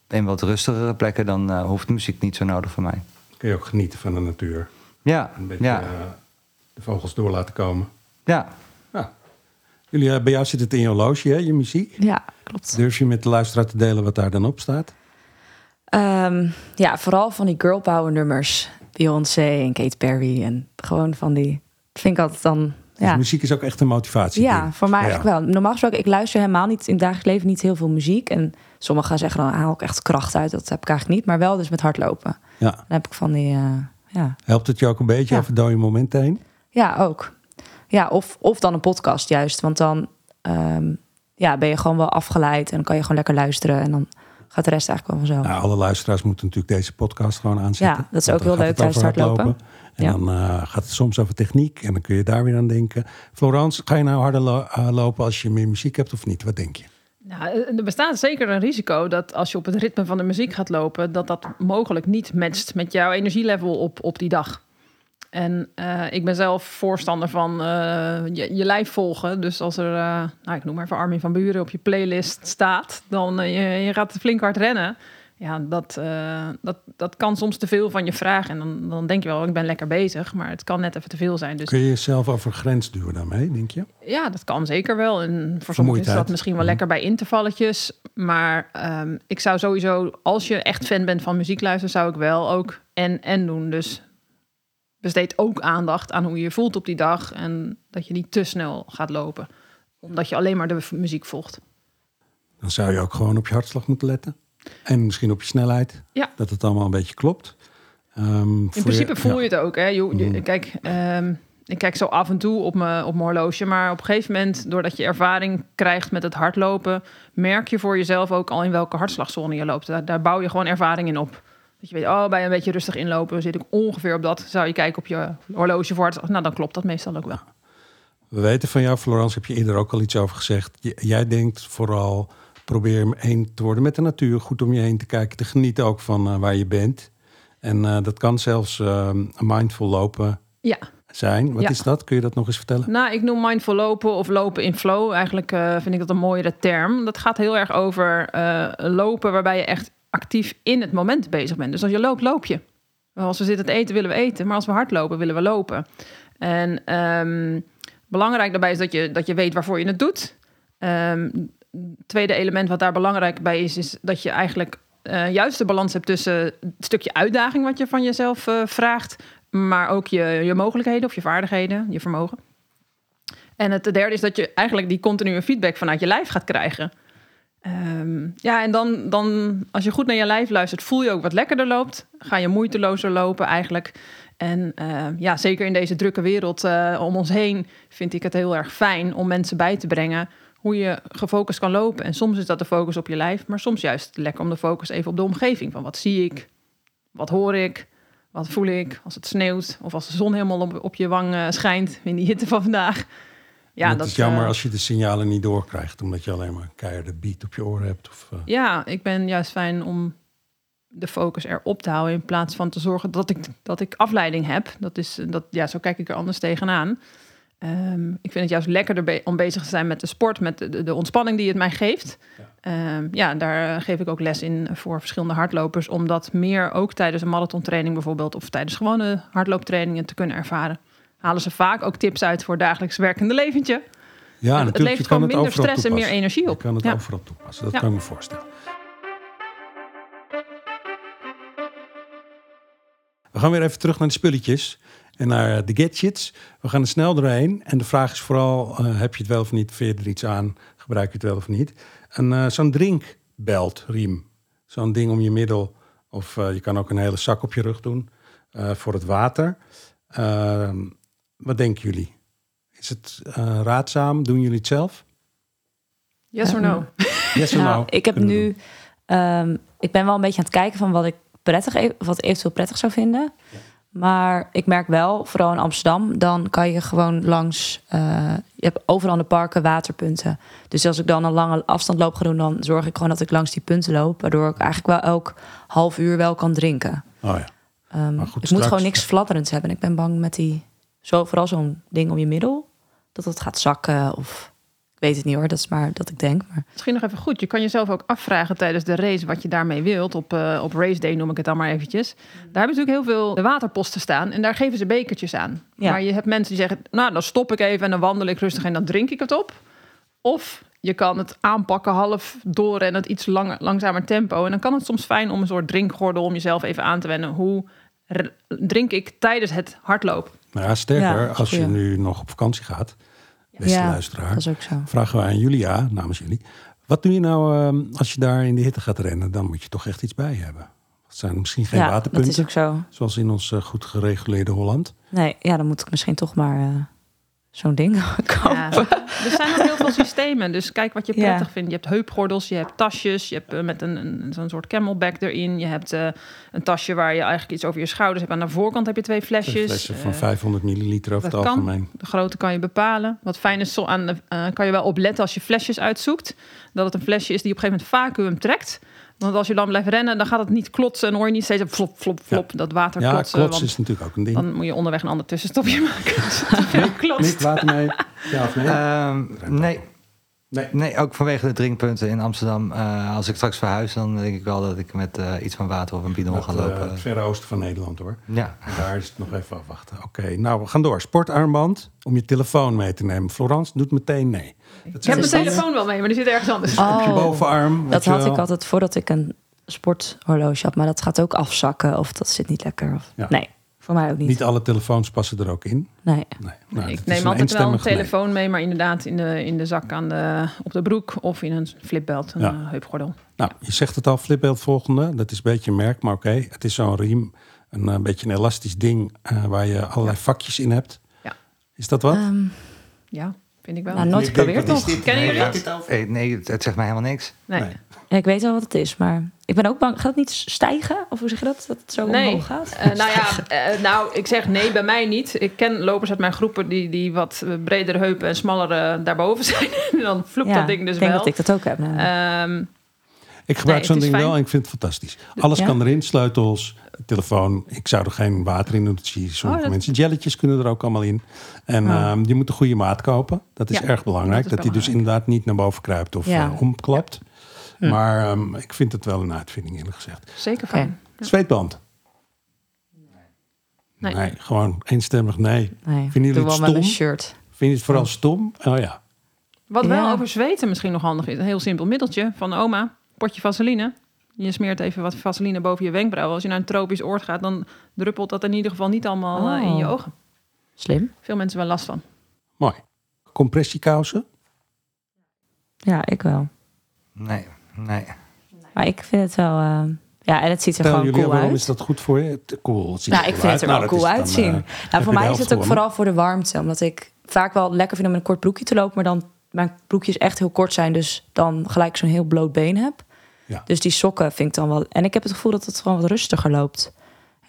in wat rustigere plekken, dan eh, hoeft muziek niet zo nodig voor mij. Kun je ook genieten van de natuur. Ja, Een beetje ja, de vogels door laten komen. ja. Ja. Jullie, bij jou zit het in je horloge, hè, je muziek. Ja, klopt. Durf je met de luisteraar te delen wat daar dan op staat? Ehm, ja, vooral van die girl power nummers. Beyoncé en Katy Perry. En gewoon van die... Vind ik altijd dan Dus Ja. muziek is ook echt een motivatie. Ja, voor mij Ja. eigenlijk wel. Normaal gesproken, ik luister helemaal niet in het dagelijks leven niet heel veel muziek. En sommigen zeggen dan haal ik echt kracht uit. Dat heb ik eigenlijk niet. Maar wel dus met hardlopen. Ja. Dan heb ik van die, eh, ja. Helpt het je ook een beetje Ja. over dode momenten heen? ja, ook. Ja, of, of dan een podcast juist. Want dan ehm, ja, ben je gewoon wel afgeleid. En dan kan je gewoon lekker luisteren. En dan gaat de rest eigenlijk wel vanzelf. Nou, alle luisteraars moeten natuurlijk deze podcast gewoon aanzetten. Ja, dat is ook heel gaat leuk tijdens het hardlopen. En Ja. dan eh, gaat het soms over techniek en dan kun je daar weer aan denken. Florence, ga je nou harder lo- eh, lopen als je meer muziek hebt of niet? Wat denk je? Nou, er bestaat zeker een risico dat als je op het ritme van de muziek gaat lopen, dat dat mogelijk niet matcht met jouw energielevel op, op die dag. En eh, ik ben zelf voorstander van eh, je, je lijf volgen. Dus als er, eh, nou, ik noem maar even Armin van Buren op je playlist staat, dan je, je gaat flink hard rennen. Ja, dat, dat, dat kan soms te veel van je vragen. En dan, dan denk je wel, ik ben lekker bezig, maar het kan net even te veel zijn. Dus... Kun je jezelf over grens duwen daarmee, denk je? Ja, dat kan zeker wel. En voor sommigen is dat misschien wel Mhm. lekker bij intervalletjes. Maar um, ik zou sowieso, als je echt fan bent van muziek luisteren, zou ik wel ook en en doen. Dus besteed ook aandacht aan hoe je je voelt op die dag. En dat je niet te snel gaat lopen. Omdat je alleen maar de muziek volgt. Dan zou je ook gewoon op je hartslag moeten letten. En misschien op je snelheid. Ja. Dat het allemaal een beetje klopt. Um, In principe je, voel je het ook. Hè? Je, je, kijk, um, ik kijk zo af en toe op mijn, op mijn horloge. Maar op een gegeven moment, doordat je ervaring krijgt met het hardlopen... merk je voor jezelf ook al in welke hartslagzone je loopt. Daar, daar bouw je gewoon ervaring in op. Dat je weet, oh, bij een beetje rustig inlopen zit ik ongeveer op dat. Zou je kijken op je horloge voor het... Nou, dan klopt dat meestal ook wel. We weten van jou, Florence, heb je eerder ook al iets over gezegd. Jij denkt vooral, probeer één te worden met de natuur. Goed om je heen te kijken, te genieten ook van uh, waar je bent. En uh, dat kan zelfs uh, mindful lopen ja. zijn. Wat ja. is dat? Kun je dat nog eens vertellen? Nou, ik noem mindful lopen of lopen in flow. Eigenlijk vind ik dat een mooiere term. Dat gaat heel erg over lopen waarbij je echt actief in het moment bezig bent. Dus als je loopt, loop je. Als we zitten te eten, willen we eten. Maar als we hardlopen, willen we lopen. En um, belangrijk daarbij is dat je, dat je weet waarvoor je het doet. Um, tweede element wat daar belangrijk bij is, is dat je eigenlijk uh, juist de balans hebt tussen het stukje uitdaging wat je van jezelf uh, vraagt, maar ook je, je mogelijkheden of je vaardigheden, je vermogen. En het derde is dat je eigenlijk die continue feedback vanuit je lijf gaat krijgen. Um, ja, en dan, dan als je goed naar je lijf luistert, voel je ook wat lekkerder loopt. Ga je moeitelozer lopen eigenlijk. En uh, ja, zeker in deze drukke wereld uh, om ons heen vind ik het heel erg fijn om mensen bij te brengen hoe je gefocust kan lopen. En soms is dat de focus op je lijf, maar soms juist lekker om de focus even op de omgeving. Van wat zie ik, wat hoor ik, wat voel ik als het sneeuwt of als de zon helemaal op, op je wang uh, schijnt in die hitte van vandaag. Ja, dat, dat is jammer als je de signalen niet doorkrijgt, omdat je alleen maar een keiharde beat op je oren hebt. Of, uh... Ja, ik ben juist fijn om de focus erop te houden in plaats van te zorgen dat ik, dat ik afleiding heb. Dat is, dat, ja, zo kijk ik er anders tegenaan. Um, ik vind het juist lekkerder be om bezig te zijn met de sport, met de, de ontspanning die het mij geeft. Ja. Um, ja, daar geef ik ook les in voor verschillende hardlopers, om dat meer ook tijdens een marathontraining bijvoorbeeld, of tijdens gewone hardlooptrainingen te kunnen ervaren. Halen ze vaak ook tips uit voor dagelijks werkende leventje. Ja, het, natuurlijk. het levert kan gewoon minder stress toepassen. en meer energie op. Je kan het ja. overal toepassen, dat Ja. kan ik me voorstellen. We gaan weer even terug naar de spulletjes en naar de gadgets. We gaan er snel doorheen. En de vraag is vooral, uh, heb je het wel of niet? Veer je er iets aan? Gebruik je het wel of niet? En uh, zo'n drinkbeltriem. Zo'n ding om je middel. Of uh, je kan ook een hele zak op je rug doen eh, voor het water. Ehm, wat denken jullie? Is het eh, raadzaam? Doen jullie het zelf? Yes or no? Yes or nou, no? ik heb nu... Um, ik ben wel een beetje aan het kijken van wat ik prettig, e- wat eventueel prettig zou vinden. Ja. Maar ik merk wel, vooral in Amsterdam, dan kan je gewoon langs. Uh, je hebt overal in de parken waterpunten. Dus als ik dan een lange afstand ga doen, dan zorg ik gewoon dat ik langs die punten loop. Waardoor ik eigenlijk wel elk half uur wel kan drinken. Oh ja. Um, Maar goed, ik straks- moet gewoon niks fladderends hebben. Ik ben bang met die. Zo, vooral zo'n ding om je middel. Dat het gaat zakken of. Ik weet het niet hoor, dat is maar dat ik denk. Maar Misschien nog even goed. Je kan jezelf ook afvragen tijdens de race wat je daarmee wilt. Op, eh, op race day noem ik het dan maar eventjes. Daar hebben natuurlijk heel veel waterposten staan. En daar geven ze bekertjes aan. Ja. Maar je hebt mensen die zeggen... nou, dan stop ik even en dan wandel ik rustig en dan drink ik het op. Of je kan het aanpakken half door en het iets langer, langzamer tempo. En dan kan het soms fijn om een soort drinkgordel... om jezelf even aan te wennen hoe drink ik tijdens het hardlopen. Nou ja, sterker, Ja, als je nu nog op vakantie gaat, beste Ja, luisteraar, Dat is ook zo. vragen we aan Julia, namens jullie. Wat doe je nou ehm, als je daar in de hitte gaat rennen? Dan moet je toch echt iets bij hebben. Dat zijn misschien geen ja, dat is waterpunten, ook zo. zoals in ons eh, goed gereguleerde Holland. Nee, ja, dan moet ik misschien toch maar eh, zo'n ding kopen. Ja. Er zijn ook heel veel systemen. Dus kijk wat je Ja. prettig vindt. Je hebt heupgordels, je hebt tasjes. Je hebt eh, met een, een, zo'n soort camelback erin. Je hebt eh, een tasje waar je eigenlijk iets over je schouders hebt. Aan de voorkant heb je twee flesjes. Een flesje van Eh, 500 milliliter over het kan. algemeen. de grootte kan je bepalen. Wat fijn is, zo aan de, eh, kan je wel opletten als je flesjes uitzoekt. Dat het een flesje is die op een gegeven moment vacuüm trekt. Want als je dan blijft rennen, dan gaat het niet klotsen. En hoor je niet steeds flop, flop, flop, dat water Ja, klotsen. klots want is natuurlijk ook een ding. dan moet je onderweg een ander tussenstopje maken. Klotst. Niet water mee? Ja of nee? Ehm, nee. Nee. nee, ook vanwege de drinkpunten in Amsterdam. Eh, als ik straks verhuis, dan denk ik wel dat ik met eh, iets van water of een bidon ga Het, eh, lopen. het verre oosten van Nederland hoor. ja. Daar is het nog even afwachten. Oké, nou we gaan door. Sportarmband om je telefoon mee te nemen. Florence doet meteen nee. Ik heb mijn telefoon wel mee, maar die zit ergens anders. op je Oh, bovenarm. dat je had wel. ik altijd voordat ik een sporthorloge had. Maar dat gaat ook afzakken of dat zit niet lekker. Of... Ja. Nee, voor mij ook niet. Niet alle telefoons passen er ook in. Nee. Nee, nou, Nee, ik neem een altijd wel een nee. telefoon mee, maar inderdaad in de, in de zak aan de, op de broek of in een flipbelt, een Ja. eh, heupgordel. Nou, je zegt het al, flipbelt volgende. Dat is een beetje een merk, maar oké. Het is zo'n riem. Een, eh, beetje een elastisch ding eh, waar je allerlei vakjes in hebt. Ja. Is dat wat? Ehm, Ja, vind ik wel. nou, nooit geprobeerd nog. Kennen jullie het? nee, het, het zegt mij helemaal niks. nee. Nee. Ja, ik weet wel wat het is, maar ik ben ook bang. Gaat het niet stijgen? Of hoe zeg je dat? Dat het zo Nee. omhoog gaat? Eh, nou ja, eh, nou, ik zeg nee, bij mij niet. Ik ken lopers uit mijn groepen die, die wat bredere heupen en smallere daarboven zijn. en dan vloept ja, dat ding dus ik denk wel. dat ik dat ook heb. nou. Ehm, Ik gebruik Nee, zo'n ding wel en ik vind het fantastisch. Alles Ja? kan erin, sleutels, telefoon. Ik zou er geen water in doen. Dat zie je sommige Oh, dat- mensen. Jelletjes kunnen er ook allemaal in. En Oh. ehm, je moet de goede maat kopen. Dat is Ja, erg belangrijk. dat die dus inderdaad niet naar boven kruipt of Ja. eh, omklapt. Maar ehm, ik vind het wel een uitvinding eerlijk gezegd. zeker fijn. Zweetband. Nee. Nee, gewoon eenstemmig nee. nee, jullie doe het stom? shirt. Vind je het vooral stom? Oh ja. Wat wel Ja. over zweten misschien nog handig is. Een heel simpel middeltje van oma. Potje vaseline. Je smeert even wat vaseline boven je wenkbrauw. Als je naar een tropisch oord gaat, dan druppelt dat in ieder geval niet allemaal eh, in je Oh. ogen. Slim. Veel mensen wel last van. Mooi. Compressiekousen? Ja, ik wel. Nee, nee. Maar ik vind het wel... eh, ja, en het ziet er gewoon jullie cool waarom uit. is dat goed voor je? Het- Cool. het ziet Nou, er ik cool vind het er uit. wel Nou, cool dan, uitzien. eh, nou, je voor mij is het ook vooral voor de warmte. Omdat ik vaak wel lekker vind om in een kort broekje te lopen. Maar dan mijn broekjes echt heel kort zijn. Dus dan gelijk zo'n heel bloot been heb. Ja. Dus die sokken vind ik dan wel... En ik heb het gevoel dat het gewoon wat rustiger loopt.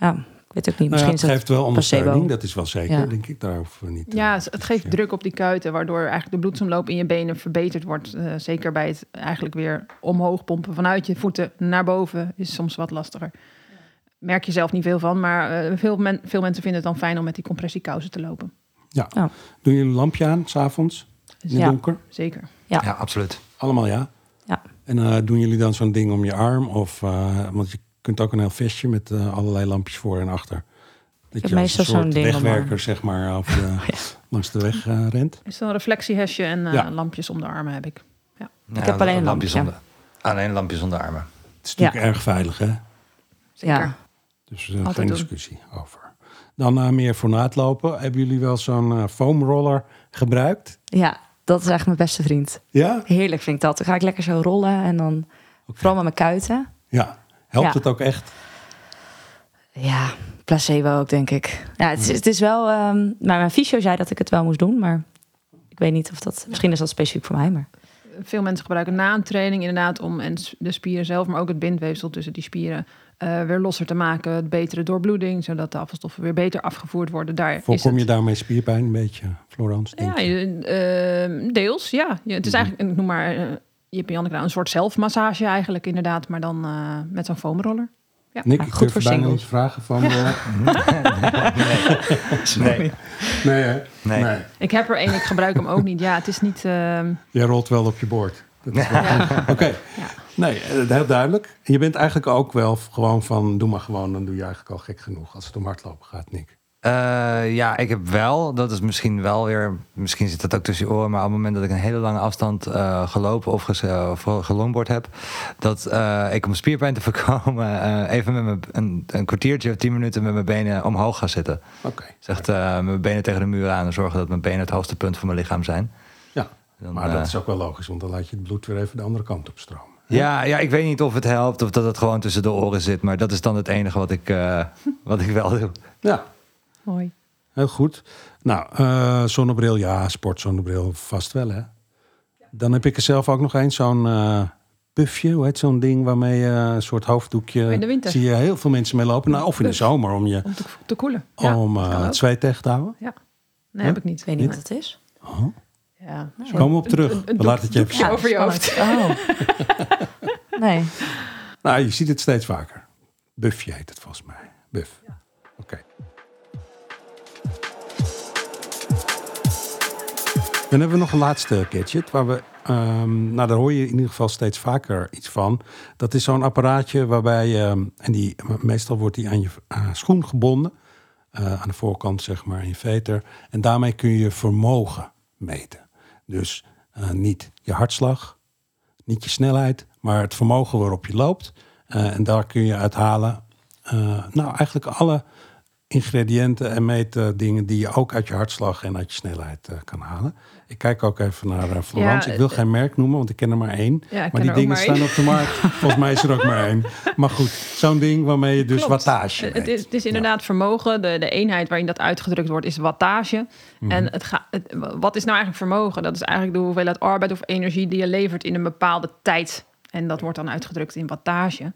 Ja, ik weet ook niet. Nou ja, Misschien het is geeft wel ondersteuning, dat is wel zeker, Ja. denk ik. Daar hoeven we niet... Ja, eh, het geeft ja. druk op die kuiten, waardoor eigenlijk de bloedsomloop in je benen verbeterd wordt. Eh, zeker bij het eigenlijk weer omhoog pompen vanuit je voeten naar boven is soms wat lastiger. Merk je zelf niet veel van, maar eh, veel, men- veel mensen vinden het dan fijn om met die compressiekousen te lopen. Doen jullie een lampje aan, s'avonds? In het Ja. donker? Zeker. Ja. Ja, absoluut. Allemaal ja? Ja. En eh, doen jullie dan zo'n ding om je arm? Of, eh, want je kunt ook een heel vestje met eh, allerlei lampjes voor en achter. Dat je als meestal een soort zo'n ding om mijn wegwerker, zeg maar, de, langs de weg rent. Is dan een reflectiehesje en eh, Ja. lampjes om de armen heb ik. Ja, heb alleen een lampjes lampje. onder, alleen lampjes onder de armen. Het is natuurlijk erg veilig, hè? Zeker. Ja. Dus er Altijd geen doen. discussie over. Dan eh, meer voor na het lopen. Hebben jullie wel zo'n eh, foamroller gebruikt? ja, dat is echt mijn beste vriend. Ja? Heerlijk vind ik dat. Dan ga ik lekker zo rollen en dan vooral met mijn kuiten. Ja. Helpt Ja. het ook echt? Ja, placebo ook, denk ik. Ja, het, is, het is wel... ehm, maar mijn fysio zei dat ik het wel moest doen, maar ik weet niet of dat... Misschien is dat specifiek voor mij, maar... Veel mensen gebruiken na een training inderdaad om en de spieren zelf, maar ook het bindweefsel tussen die spieren eh, weer losser te maken. Betere doorbloeding, zodat de afvalstoffen weer beter afgevoerd worden. Daar is Voorkom het. je daarmee spierpijn een beetje, Florence? Ja, eh, deels, ja. Het is Mhm. eigenlijk, ik noem maar, eh, je hebt Janneke nou een soort zelfmassage eigenlijk inderdaad, maar dan met zo'n foamroller. Nick, Ja, ik goed voor bijna niet vragen. Foamroller? Nee. Nee, hè? Nee. Ik heb er één, ik gebruik hem ook niet. Ja, het is niet... ehm, Jij rolt wel op je bord. Ja. Oké. Ja. Nee, eh, heel duidelijk. Je bent eigenlijk ook wel gewoon van... doe maar gewoon, dan doe je eigenlijk al gek genoeg... als het om hardlopen gaat, Nick. Eh, ja, ik heb wel. Dat is misschien wel weer. Misschien zit dat ook tussen je oren. Maar op het moment dat ik een hele lange afstand eh, gelopen of, gelongboard heb. Dat eh, ik om spierpijn te voorkomen. even met mijn, een, een kwartiertje of tien minuten met mijn benen omhoog ga zitten. Oké. Zegt eh, mijn benen tegen de muur aan en zorgen dat mijn benen het hoogste punt van mijn lichaam zijn. Ja, Dan, maar dat is ook wel logisch, want dan laat je het bloed weer even de andere kant op stromen. Ja, ja, ik weet niet of het helpt of dat het gewoon tussen de oren zit. Maar dat is dan het enige wat ik, wat ik wel doe. Ja, Mooi. heel goed. Nou, eh, zonnebril, ja, sportzonnebril, vast wel hè. Dan heb ik er zelf ook nog eens, zo'n eh puffje, hoe heet zo'n ding waarmee je een soort hoofddoekje... In de winter. Zie je heel veel mensen mee lopen. Nou, of in de Puff. zomer om, je, Om te, te koelen. Ja, om eh, ook. het zweet tegen te houden. Nee, heb ik niet. Ik weet niet wat het is. Oh, Ja. Komen we op terug. Een- laten het je even over je hoofd. Oh. nee. Nou, je ziet het steeds vaker. Buffje heet het volgens mij. Buff. Oké. Dan hebben we nog een laatste gadget waar we, ehm, nou daar hoor je in ieder geval steeds vaker iets van. Dat is zo'n apparaatje waarbij je, en die, meestal wordt die aan je eh, schoen gebonden, eh, aan de voorkant zeg maar in je veter. En daarmee kun je vermogen meten. Dus eh, niet je hartslag, niet je snelheid, maar het vermogen waarop je loopt. En daar kun je uithalen, nou eigenlijk alle ingrediënten en meetdingen die je ook uit je hartslag en uit je snelheid eh, kan halen. Ik kijk ook even naar eh, Florence. Ja, ik wil eh, geen merk noemen, want ik ken er maar één. Ja, ik maar die dingen maar staan één. op de markt. Volgens mij is er ook maar één. Maar goed, zo'n ding waarmee je dus Klopt. wattage Het meet. is, het is inderdaad vermogen. De, de eenheid waarin dat uitgedrukt wordt is wattage. Mhm. En het ga, het, wat is nou eigenlijk vermogen? Dat is eigenlijk de hoeveelheid arbeid of energie die je levert in een bepaalde tijd. En dat wordt dan uitgedrukt in wattage.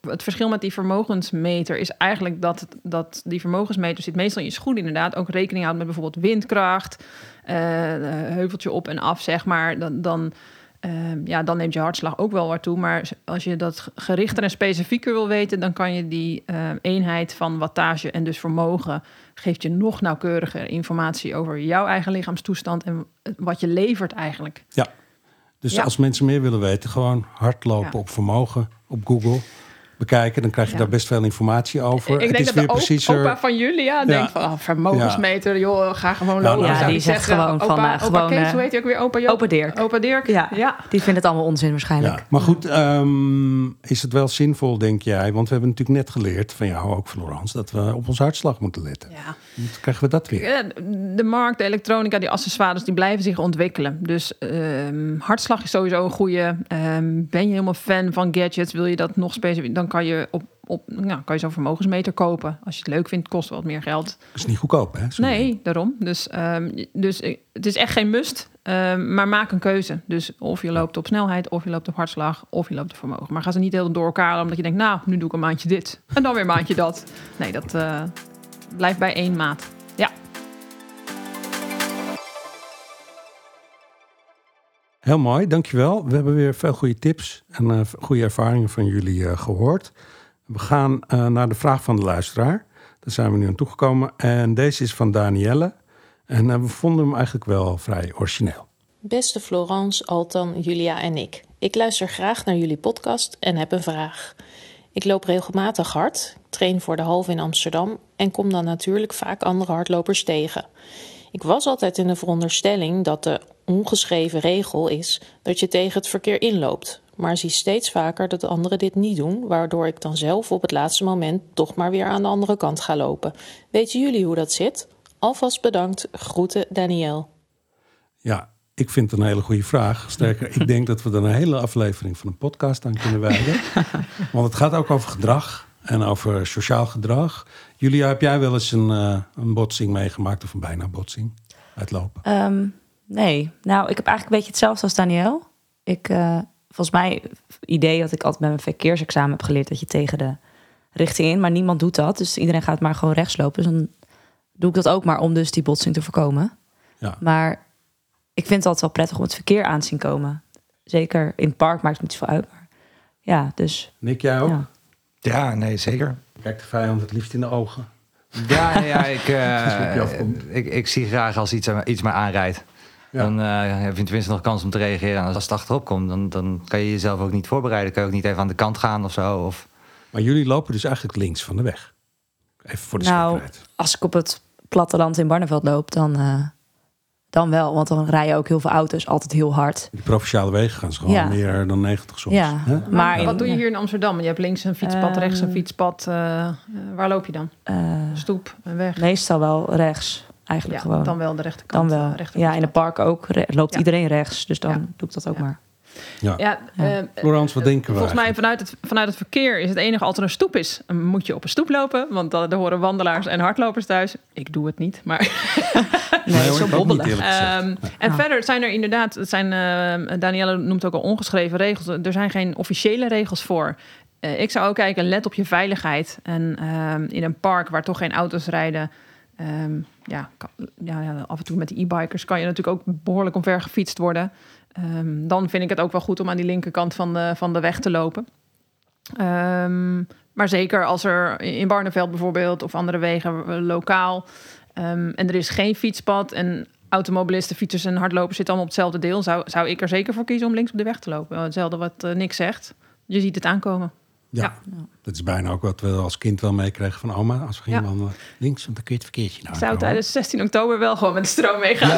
Het verschil met die vermogensmeter is eigenlijk dat, dat die vermogensmeter zit meestal in je schoen inderdaad. Ook rekening houdt met bijvoorbeeld windkracht, eh, heuveltje op en af, zeg maar. Dan, dan, eh, ja, dan neemt je hartslag ook wel wat toe. Maar als je dat gerichter en specifieker wil weten, dan kan je die eh, eenheid van wattage en dus vermogen geeft je nog nauwkeuriger informatie over jouw eigen lichaamstoestand en wat je levert eigenlijk. Ja. Dus Ja. als mensen meer willen weten, gewoon hardlopen Ja. op vermogen op Google bekijken. Dan krijg je Ja. daar best veel informatie over. Ik het denk is dat weer de opa van Julia denkt van, oh, vermogensmeter, joh, ga gewoon Nou, lopen. nou, ja, die zegt gewoon van, opa, eh, opa gewoon, Kees, eh, hoe heet hij ook weer? Opa? Opa Dirk. Opa Dirk? Ja. ja. Die vindt het allemaal onzin waarschijnlijk. Ja, maar goed, ehm, is het wel zinvol, denk jij? Want we hebben natuurlijk net geleerd van jou ook, Florence, dat we op onze hartslag moeten letten. Ja. Krijgen we dat weer? Ja, De markt, de elektronica, die accessoires, die blijven zich ontwikkelen. Dus ehm, hartslag is sowieso een goede. Ehm, ben je helemaal fan van gadgets? Wil je dat nog specifiek? Dan kan je op, op nou, kan je zo'n vermogensmeter kopen. Als je het leuk vindt, kost wel wat meer geld. Dat is niet goedkoop, hè? Nee, daarom. Dus, ehm, dus eh, het is echt geen must. ehm, maar maak een keuze. Dus of je loopt op snelheid, of je loopt op hartslag, of je loopt op vermogen. Maar ga ze niet heel door elkaar omdat je denkt, nou, nu doe ik een maandje dit. En dan weer een maandje dat. Nee, dat eh, blijft bij één maat. Ja. Heel mooi, dankjewel. We hebben weer veel goede tips en eh, goede ervaringen van jullie eh, gehoord. We gaan eh, naar de vraag van de luisteraar. Daar zijn we nu aan toegekomen. En deze is van Danielle. En we vonden hem eigenlijk wel vrij origineel. Beste Florence, Altan, Julia en ik. Ik luister graag naar jullie podcast en heb een vraag. Ik loop regelmatig hard, train voor de halve in Amsterdam en kom dan natuurlijk vaak andere hardlopers tegen. Ik was altijd in de veronderstelling dat de ongeschreven regel is dat je tegen het verkeer inloopt, maar zie steeds vaker dat anderen dit niet doen, waardoor ik dan zelf op het laatste moment toch maar weer aan de andere kant ga lopen. Weten jullie hoe dat zit? Alvast bedankt. Groeten, Daniel. Ja, ik vind het een hele goede vraag. Sterker, ik denk dat we er een hele aflevering van een podcast aan kunnen wijden. Want het gaat ook over gedrag en over sociaal gedrag. Julia, heb jij wel eens een, eh, een botsing meegemaakt of een bijna botsing? Uitlopen. Ehm, nee, nou, ik heb eigenlijk een beetje hetzelfde als Daniel. Ik, eh, volgens mij, idee dat ik altijd bij mijn verkeersexamen heb geleerd dat je tegen de richting in, maar niemand doet dat. Dus iedereen gaat maar gewoon rechts lopen. Dus dan doe ik dat ook maar om dus die botsing te voorkomen. Ja. Maar ik vind het altijd wel prettig om het verkeer aan te zien komen. Zeker in het park maakt het niet zoveel uit. Maar ja, dus Nick, jij ook? ja. Ja, nee, zeker. Kijk de vijand het liefst in de ogen. Ja, ja ik, eh, afkomt. ik, ik zie graag als iets, iets maar aanrijdt. Ja. Dan eh, heb je tenminste nog kans om te reageren. En als het achterop komt, dan, dan kan je jezelf ook niet voorbereiden. Kan je ook niet even aan de kant gaan of zo. Of... Maar jullie lopen dus eigenlijk links van de weg. Even voor de Nou, zekerheid. als ik op het platteland in Barneveld loop, dan, eh, dan wel. Want dan rijden ook heel veel auto's altijd heel hard. Die provinciale wegen gaan ze gewoon Ja. meer dan 90 soms. Ja. hè? Maar wat doe je hier in Amsterdam? Je hebt links een fietspad, Ehm, rechts een fietspad. eh, waar loop je dan? eh, Stoep, een weg. meestal wel rechts, eigenlijk ja, gewoon. dan wel de rechterkant. Dan wel. eh, rechter Ja, in het park ook. Re- loopt Ja. iedereen rechts. Dus dan Ja. doe ik dat ook Ja. maar. Ja. Ja, Ja. eh, Florence, wat denken we Volgens mij vanuit het, vanuit het verkeer is het enige als er een stoep is, dan moet je op een stoep lopen. Want dan er horen wandelaars en hardlopers thuis. Ik doe het niet, maar... Nee, zo bobbelen. Ehm, en Ja. verder zijn er inderdaad, het zijn, eh Danielle noemt ook al ongeschreven regels. Er zijn geen officiële regels voor. Eh, ik zou ook kijken, let op je veiligheid. En ehm, in een park waar toch geen auto's rijden, ehm, ja, kan- ja, ja, af en toe met de e-bikers kan je natuurlijk ook behoorlijk omver gefietst worden. Ehm, dan vind ik het ook wel goed om aan die linkerkant van de, van de weg te lopen. Ehm, maar zeker als er in Barneveld bijvoorbeeld of andere wegen eh, lokaal ehm, en er is geen fietspad en automobilisten, fietsers en hardlopers zitten allemaal op hetzelfde deel, zou, zou ik er zeker voor kiezen om links op de weg te lopen. Hetzelfde wat eh, Nick zegt. Je ziet het aankomen. Ja. Ja. dat is bijna ook wat we als kind wel meekregen van oma. Als we gingen Ja. wandelen links, want dan kun je het verkeertje nou Ik zou tijdens 16 oktober wel gewoon met de stroom meegaan.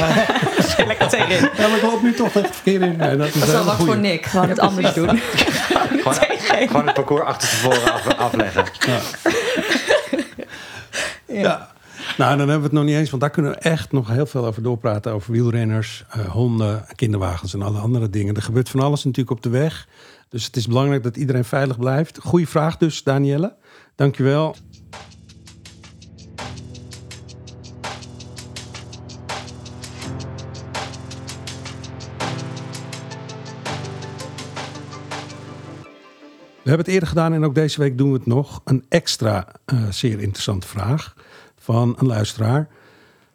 Lekker tegenin. Ja, maar ik loop nu toch het verkeer in. Nee, dat is Dat is een wel wat voor. Nick. Gewoon het anders doen. Gewoon, gewoon het parcours achter tevoren af, afleggen. Ja. Nou, dan hebben we het nog niet eens, want daar kunnen we echt nog heel veel over doorpraten. Over wielrenners, eh, honden, kinderwagens en alle andere dingen. Er gebeurt van alles natuurlijk op de weg. Dus het is belangrijk dat iedereen veilig blijft. Goeie vraag dus, Danielle. Dankjewel. We hebben het eerder gedaan en ook deze week doen we het nog. Een extra eh, zeer interessante vraag van een luisteraar.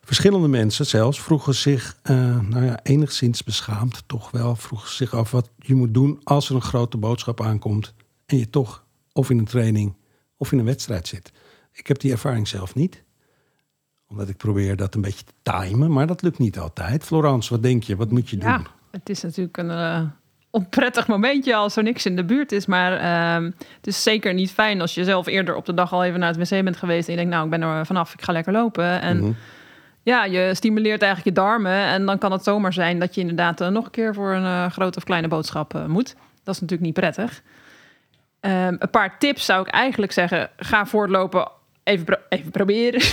Verschillende mensen zelfs vroegen zich, eh, nou ja, enigszins beschaamd toch wel, vroegen zich af wat je moet doen als er een grote boodschap aankomt en je toch of in een training of in een wedstrijd zit. Ik heb die ervaring zelf niet, omdat ik probeer dat een beetje te timen, maar dat lukt niet altijd. Florence, wat denk je? Wat moet je doen? Ja, het is natuurlijk een eh, onprettig momentje als er niks in de buurt is. Maar ehm, het is zeker niet fijn als je zelf eerder op de dag al even naar het wc bent geweest. En je denkt, nou, ik ben er vanaf, ik ga lekker lopen. En Mhm. Ja, je stimuleert eigenlijk je darmen. En dan kan het zomaar zijn dat je inderdaad eh, nog een keer voor een eh, grote of kleine boodschap eh, moet. Dat is natuurlijk niet prettig. Ehm, een paar tips zou ik eigenlijk zeggen. Ga voortlopen. Even, pro- even proberen.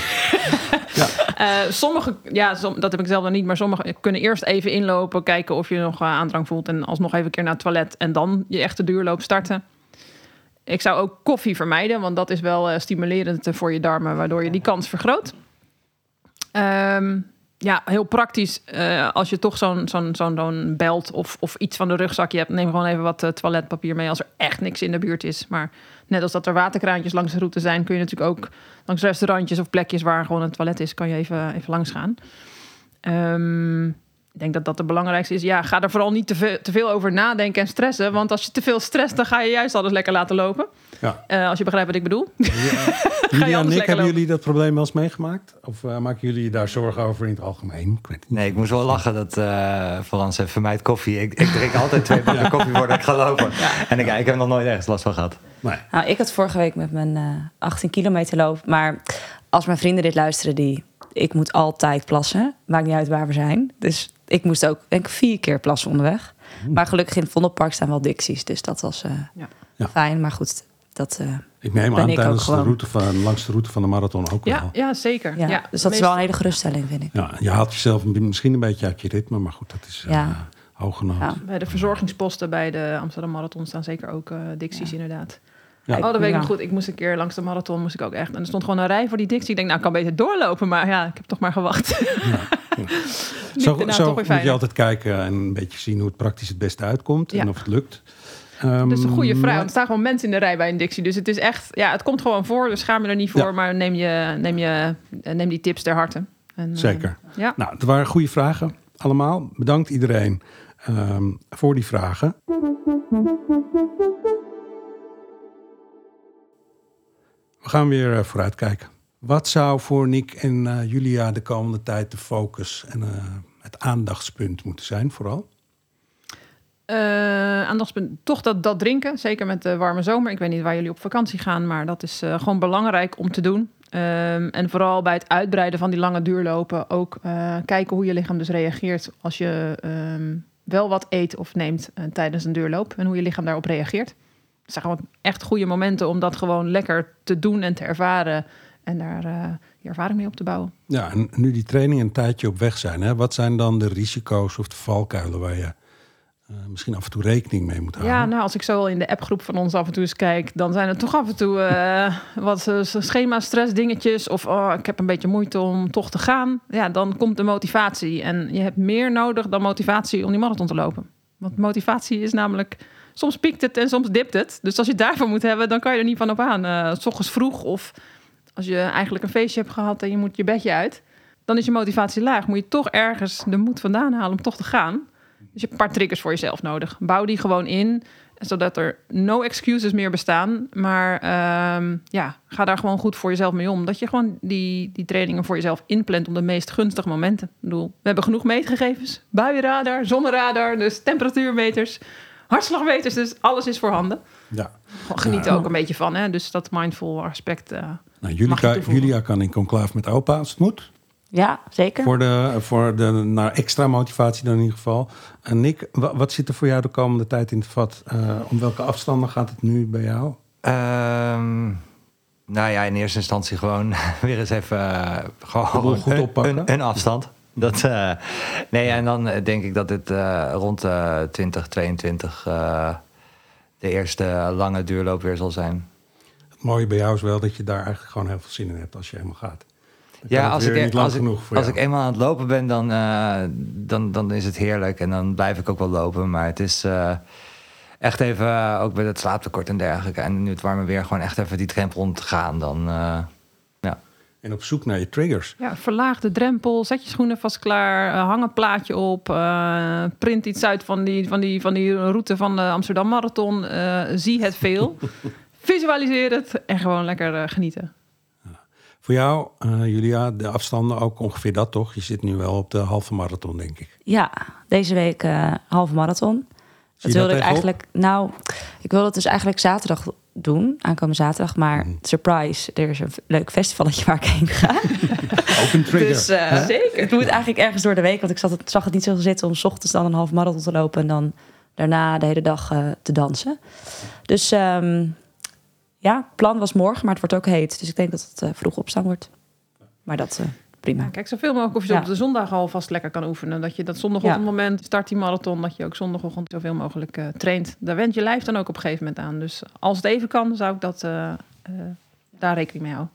Eh, sommige, ja, som- dat heb ik zelf dan niet, maar sommigen kunnen eerst even inlopen, kijken of je nog aandrang voelt en alsnog even een keer naar het toilet en dan je echte duurloop starten. Ik zou ook koffie vermijden, want dat is wel stimulerend voor je darmen, waardoor je die kans vergroot. Ehm, ja, heel praktisch. eh, als je toch zo'n zo'n zo'n belt of, of iets van de rugzakje hebt, neem gewoon even wat eh, toiletpapier mee als er echt niks in de buurt is. Maar net als dat er waterkraantjes langs de route zijn, kun je natuurlijk ook langs restaurantjes of plekjes waar gewoon een toilet is, kan je even, even langs gaan. Ehm, ik denk dat dat het belangrijkste is. Ja, ga er vooral niet te veel, te veel over nadenken en stressen. Want als je te veel stresst, dan ga je juist alles lekker laten lopen. Ja. Eh, als je begrijpt wat ik bedoel. Jullie en lekker hebben lopen? jullie dat probleem wel eens meegemaakt? Of eh, maken jullie je daar zorgen over in het algemeen? Ik weet het niet. Nee, ik moest wel lachen dat uh, Frans heeft vermijd koffie. Ik, ik drink altijd twee bakken koffie voordat ik ga lopen. En ik, ik heb nog nooit ergens last van gehad. Nee. Nou, ik had vorige week met mijn eh 18 kilometer loop. Maar als mijn vrienden dit luisteren, die... Ik moet altijd plassen. Maakt niet uit waar we zijn. Dus ik moest ook, denk ik, vier keer plassen onderweg. Maar gelukkig in het Vondelpark staan wel dicties. Dus dat was eh, Ja. Ja. fijn. Maar goed, dat... eh, Ik neem aan ik tijdens de route van, langs de route van de marathon ook Ja, wel. ja zeker. ja. Ja, dus dat is wel een hele geruststelling, vind ik. Ja, je haalt jezelf misschien een beetje uit je ritme, maar goed, dat is eh Ja. nood. Ja. Bij de verzorgingsposten bij de Amsterdam Marathon staan zeker ook eh dicties, inderdaad. Ja. Oh, dat weet ik Ja. nog goed. Ik moest een keer langs de marathon, moest ik ook echt. En er stond gewoon een rij voor die dictie. Ik denk, nou, ik kan beter doorlopen. Maar ja, ik heb toch maar gewacht. Zo, daarna zo moet je altijd kijken en een beetje zien hoe het praktisch het beste uitkomt Ja. en of het lukt. Ehm, Dus een goede vraag. maar- Want er staan gewoon mensen in de rij bij een dictie. Dus het is echt, ja, het komt gewoon voor. Dus schaam je er niet voor. Ja. Maar neem, je, neem, je, neem die tips ter harte. En, eh, Zeker. ja. Nou, het waren goede vragen allemaal. Bedankt iedereen ehm, voor die vragen. We gaan weer eh, vooruitkijken. Wat zou voor Nick en eh, Julia de komende tijd de focus en het aandachtspunt moeten zijn vooral? Eh, aandachtspunt, toch dat, dat drinken. Zeker met de warme zomer. Ik weet niet waar jullie op vakantie gaan. Maar dat is eh, gewoon belangrijk om te doen. Ehm, en vooral bij het uitbreiden van die lange duurlopen ook eh, kijken hoe je lichaam dus reageert als je ehm, wel wat eet of neemt tijdens een duurloop en hoe je lichaam daarop reageert. Het zijn gewoon echt goede momenten om dat gewoon lekker te doen en te ervaren en daar uh, je ervaring mee op te bouwen. Ja, en nu die trainingen een tijdje op weg zijn, hè, wat zijn dan de risico's of de valkuilen waar je uh, misschien af en toe rekening mee moet houden? Ja, nou, als ik zo in de appgroep van ons af en toe eens kijk, dan zijn er toch af en toe uh, wat schema-stress dingetjes. Of oh, ik heb een beetje moeite om toch te gaan. Ja, dan komt de motivatie. En je hebt meer nodig dan motivatie om die marathon te lopen. Want motivatie is namelijk. Soms piekt het en soms dipt het. Dus als je het daarvoor moet hebben, dan kan je er niet van op aan. S ochtends vroeg of als je eigenlijk een feestje hebt gehad en je moet je bedje uit, dan is je motivatie laag. Moet je toch ergens de moed vandaan halen om toch te gaan. Dus je hebt een paar triggers voor jezelf nodig. Bouw die gewoon in, zodat er no excuses meer bestaan. Maar um, ja, ga daar gewoon goed voor jezelf mee om. Dat je gewoon die, die trainingen voor jezelf inplant op de meest gunstige momenten. Ik bedoel, we hebben genoeg meetgegevens. Buienradar, zonneradar, dus temperatuurmeters, hartslagmeters. Dus alles is voorhanden. Ja. Geniet er ook een beetje van. Hè? Dus dat mindful aspect. Uh, nou, Julia, Julia kan in conclave met opa als het moet. Ja, zeker. Voor de, voor de naar extra motivatie dan in ieder geval. En Nick, wat, zit er voor jou de komende tijd in het vat? Uh, om welke afstanden gaat het nu bij jou? Um, nou ja, in eerste instantie gewoon weer eens even uh, gewoon goed oppakken. Een, een afstand. Dat, uh, nee, en dan denk ik dat dit rond 2022 de eerste lange duurloop weer zal zijn. Het mooie bij jou is wel dat je daar eigenlijk gewoon heel veel zin in hebt als je helemaal gaat. Ja, als, ik, als, ik, als ik eenmaal aan het lopen ben, dan, uh, dan, dan is het heerlijk. En dan blijf ik ook wel lopen. Maar het is uh, echt even, uh, ook met het slaaptekort en dergelijke. En nu het warme weer, gewoon echt even die drempel om te gaan. Dan, ja. En op zoek naar je triggers. Ja, verlaag de drempel, zet je schoenen vast klaar, hang een plaatje op, print iets uit van die, van, die, van die route van de Amsterdam Marathon. zie het veel, visualiseer het en gewoon lekker genieten. Voor jou, uh, Julia, de afstanden ook ongeveer dat toch? Je zit nu wel op de halve marathon, denk ik. Ja, deze week uh, halve marathon. Dat wilde ik eigenlijk. Nou, ik wilde het dus eigenlijk zaterdag doen, aankomende zaterdag. Maar mm. surprise, er is een leuk festivalletje waar ik heen ga. ook een trigger. Dus uh, zeker. Het moet eigenlijk ergens door de week, want ik zat het, zag het niet zo zitten om s ochtends dan een halve marathon te lopen en dan daarna de hele dag te dansen. Dus um, ja, plan was morgen, maar het wordt ook heet. Dus ik denk dat het uh, vroeg opstaan wordt. Maar dat uh, prima. Ja, kijk, zoveel mogelijk of je ja. op de zondag alvast lekker kan oefenen. Dat je dat zondagochtend ja. moment start die marathon, dat je ook zondagochtend zoveel mogelijk uh, traint. Daar went je lijf dan ook op een gegeven moment aan. Dus als het even kan, zou ik dat, daar rekening mee houden.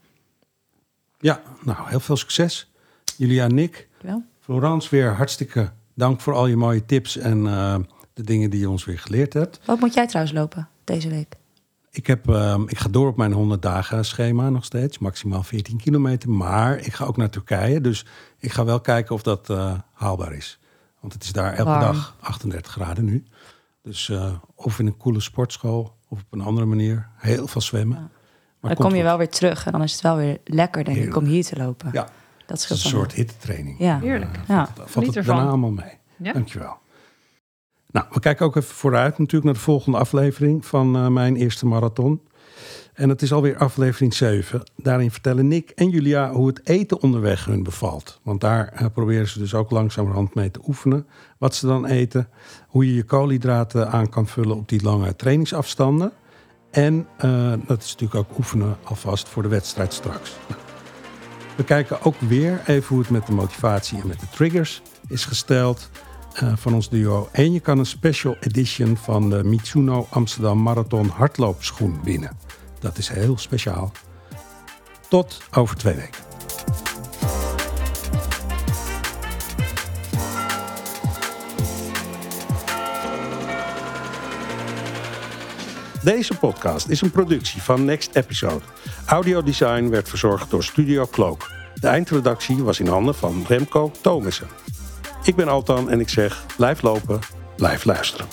Ja, nou, heel veel succes. Julia, Nick, Dankjewel. Florence, weer hartstikke dank voor al je mooie tips en de dingen die je ons weer geleerd hebt. Wat moet jij trouwens lopen deze week? Ik, heb, uh, ik ga door op mijn 100 dagen schema nog steeds. Maximaal 14 kilometer. Maar ik ga ook naar Turkije. Dus ik ga wel kijken of dat uh, haalbaar is. Want het is daar elke Warm. dag 38 graden nu. Dus uh, of in een coole sportschool of op een andere manier. Heel veel zwemmen. Ja. Maar dan kom je wel weer terug en dan is het wel weer lekker, denk ik, om hier te lopen. Ja, dat is een soort hittetraining. Ja, heerlijk. ja. Valt, valt het daarna allemaal mee. Ja? Dankjewel. Nou, we kijken ook even vooruit natuurlijk naar de volgende aflevering van uh, mijn eerste marathon. En het is alweer aflevering 7. Daarin vertellen Nick en Julia hoe het eten onderweg hun bevalt. Want daar uh, proberen ze dus ook langzamerhand mee te oefenen. Wat ze dan eten. Hoe je je koolhydraten aan kan vullen op die lange trainingsafstanden. En uh, dat is natuurlijk ook oefenen alvast voor de wedstrijd straks. We kijken ook weer even hoe het met de motivatie en met de triggers is gesteld. Uh, van ons duo. En je kan een special edition van de Mitsuno Amsterdam Marathon hardloopschoen winnen. Dat is heel speciaal. Tot over twee weken. Deze podcast is een productie van Next Episode. Audiodesign werd verzorgd door Studio Cloak. De eindredactie was in handen van Remco Thomissen. Ik ben Altan en ik zeg blijf lopen, blijf luisteren.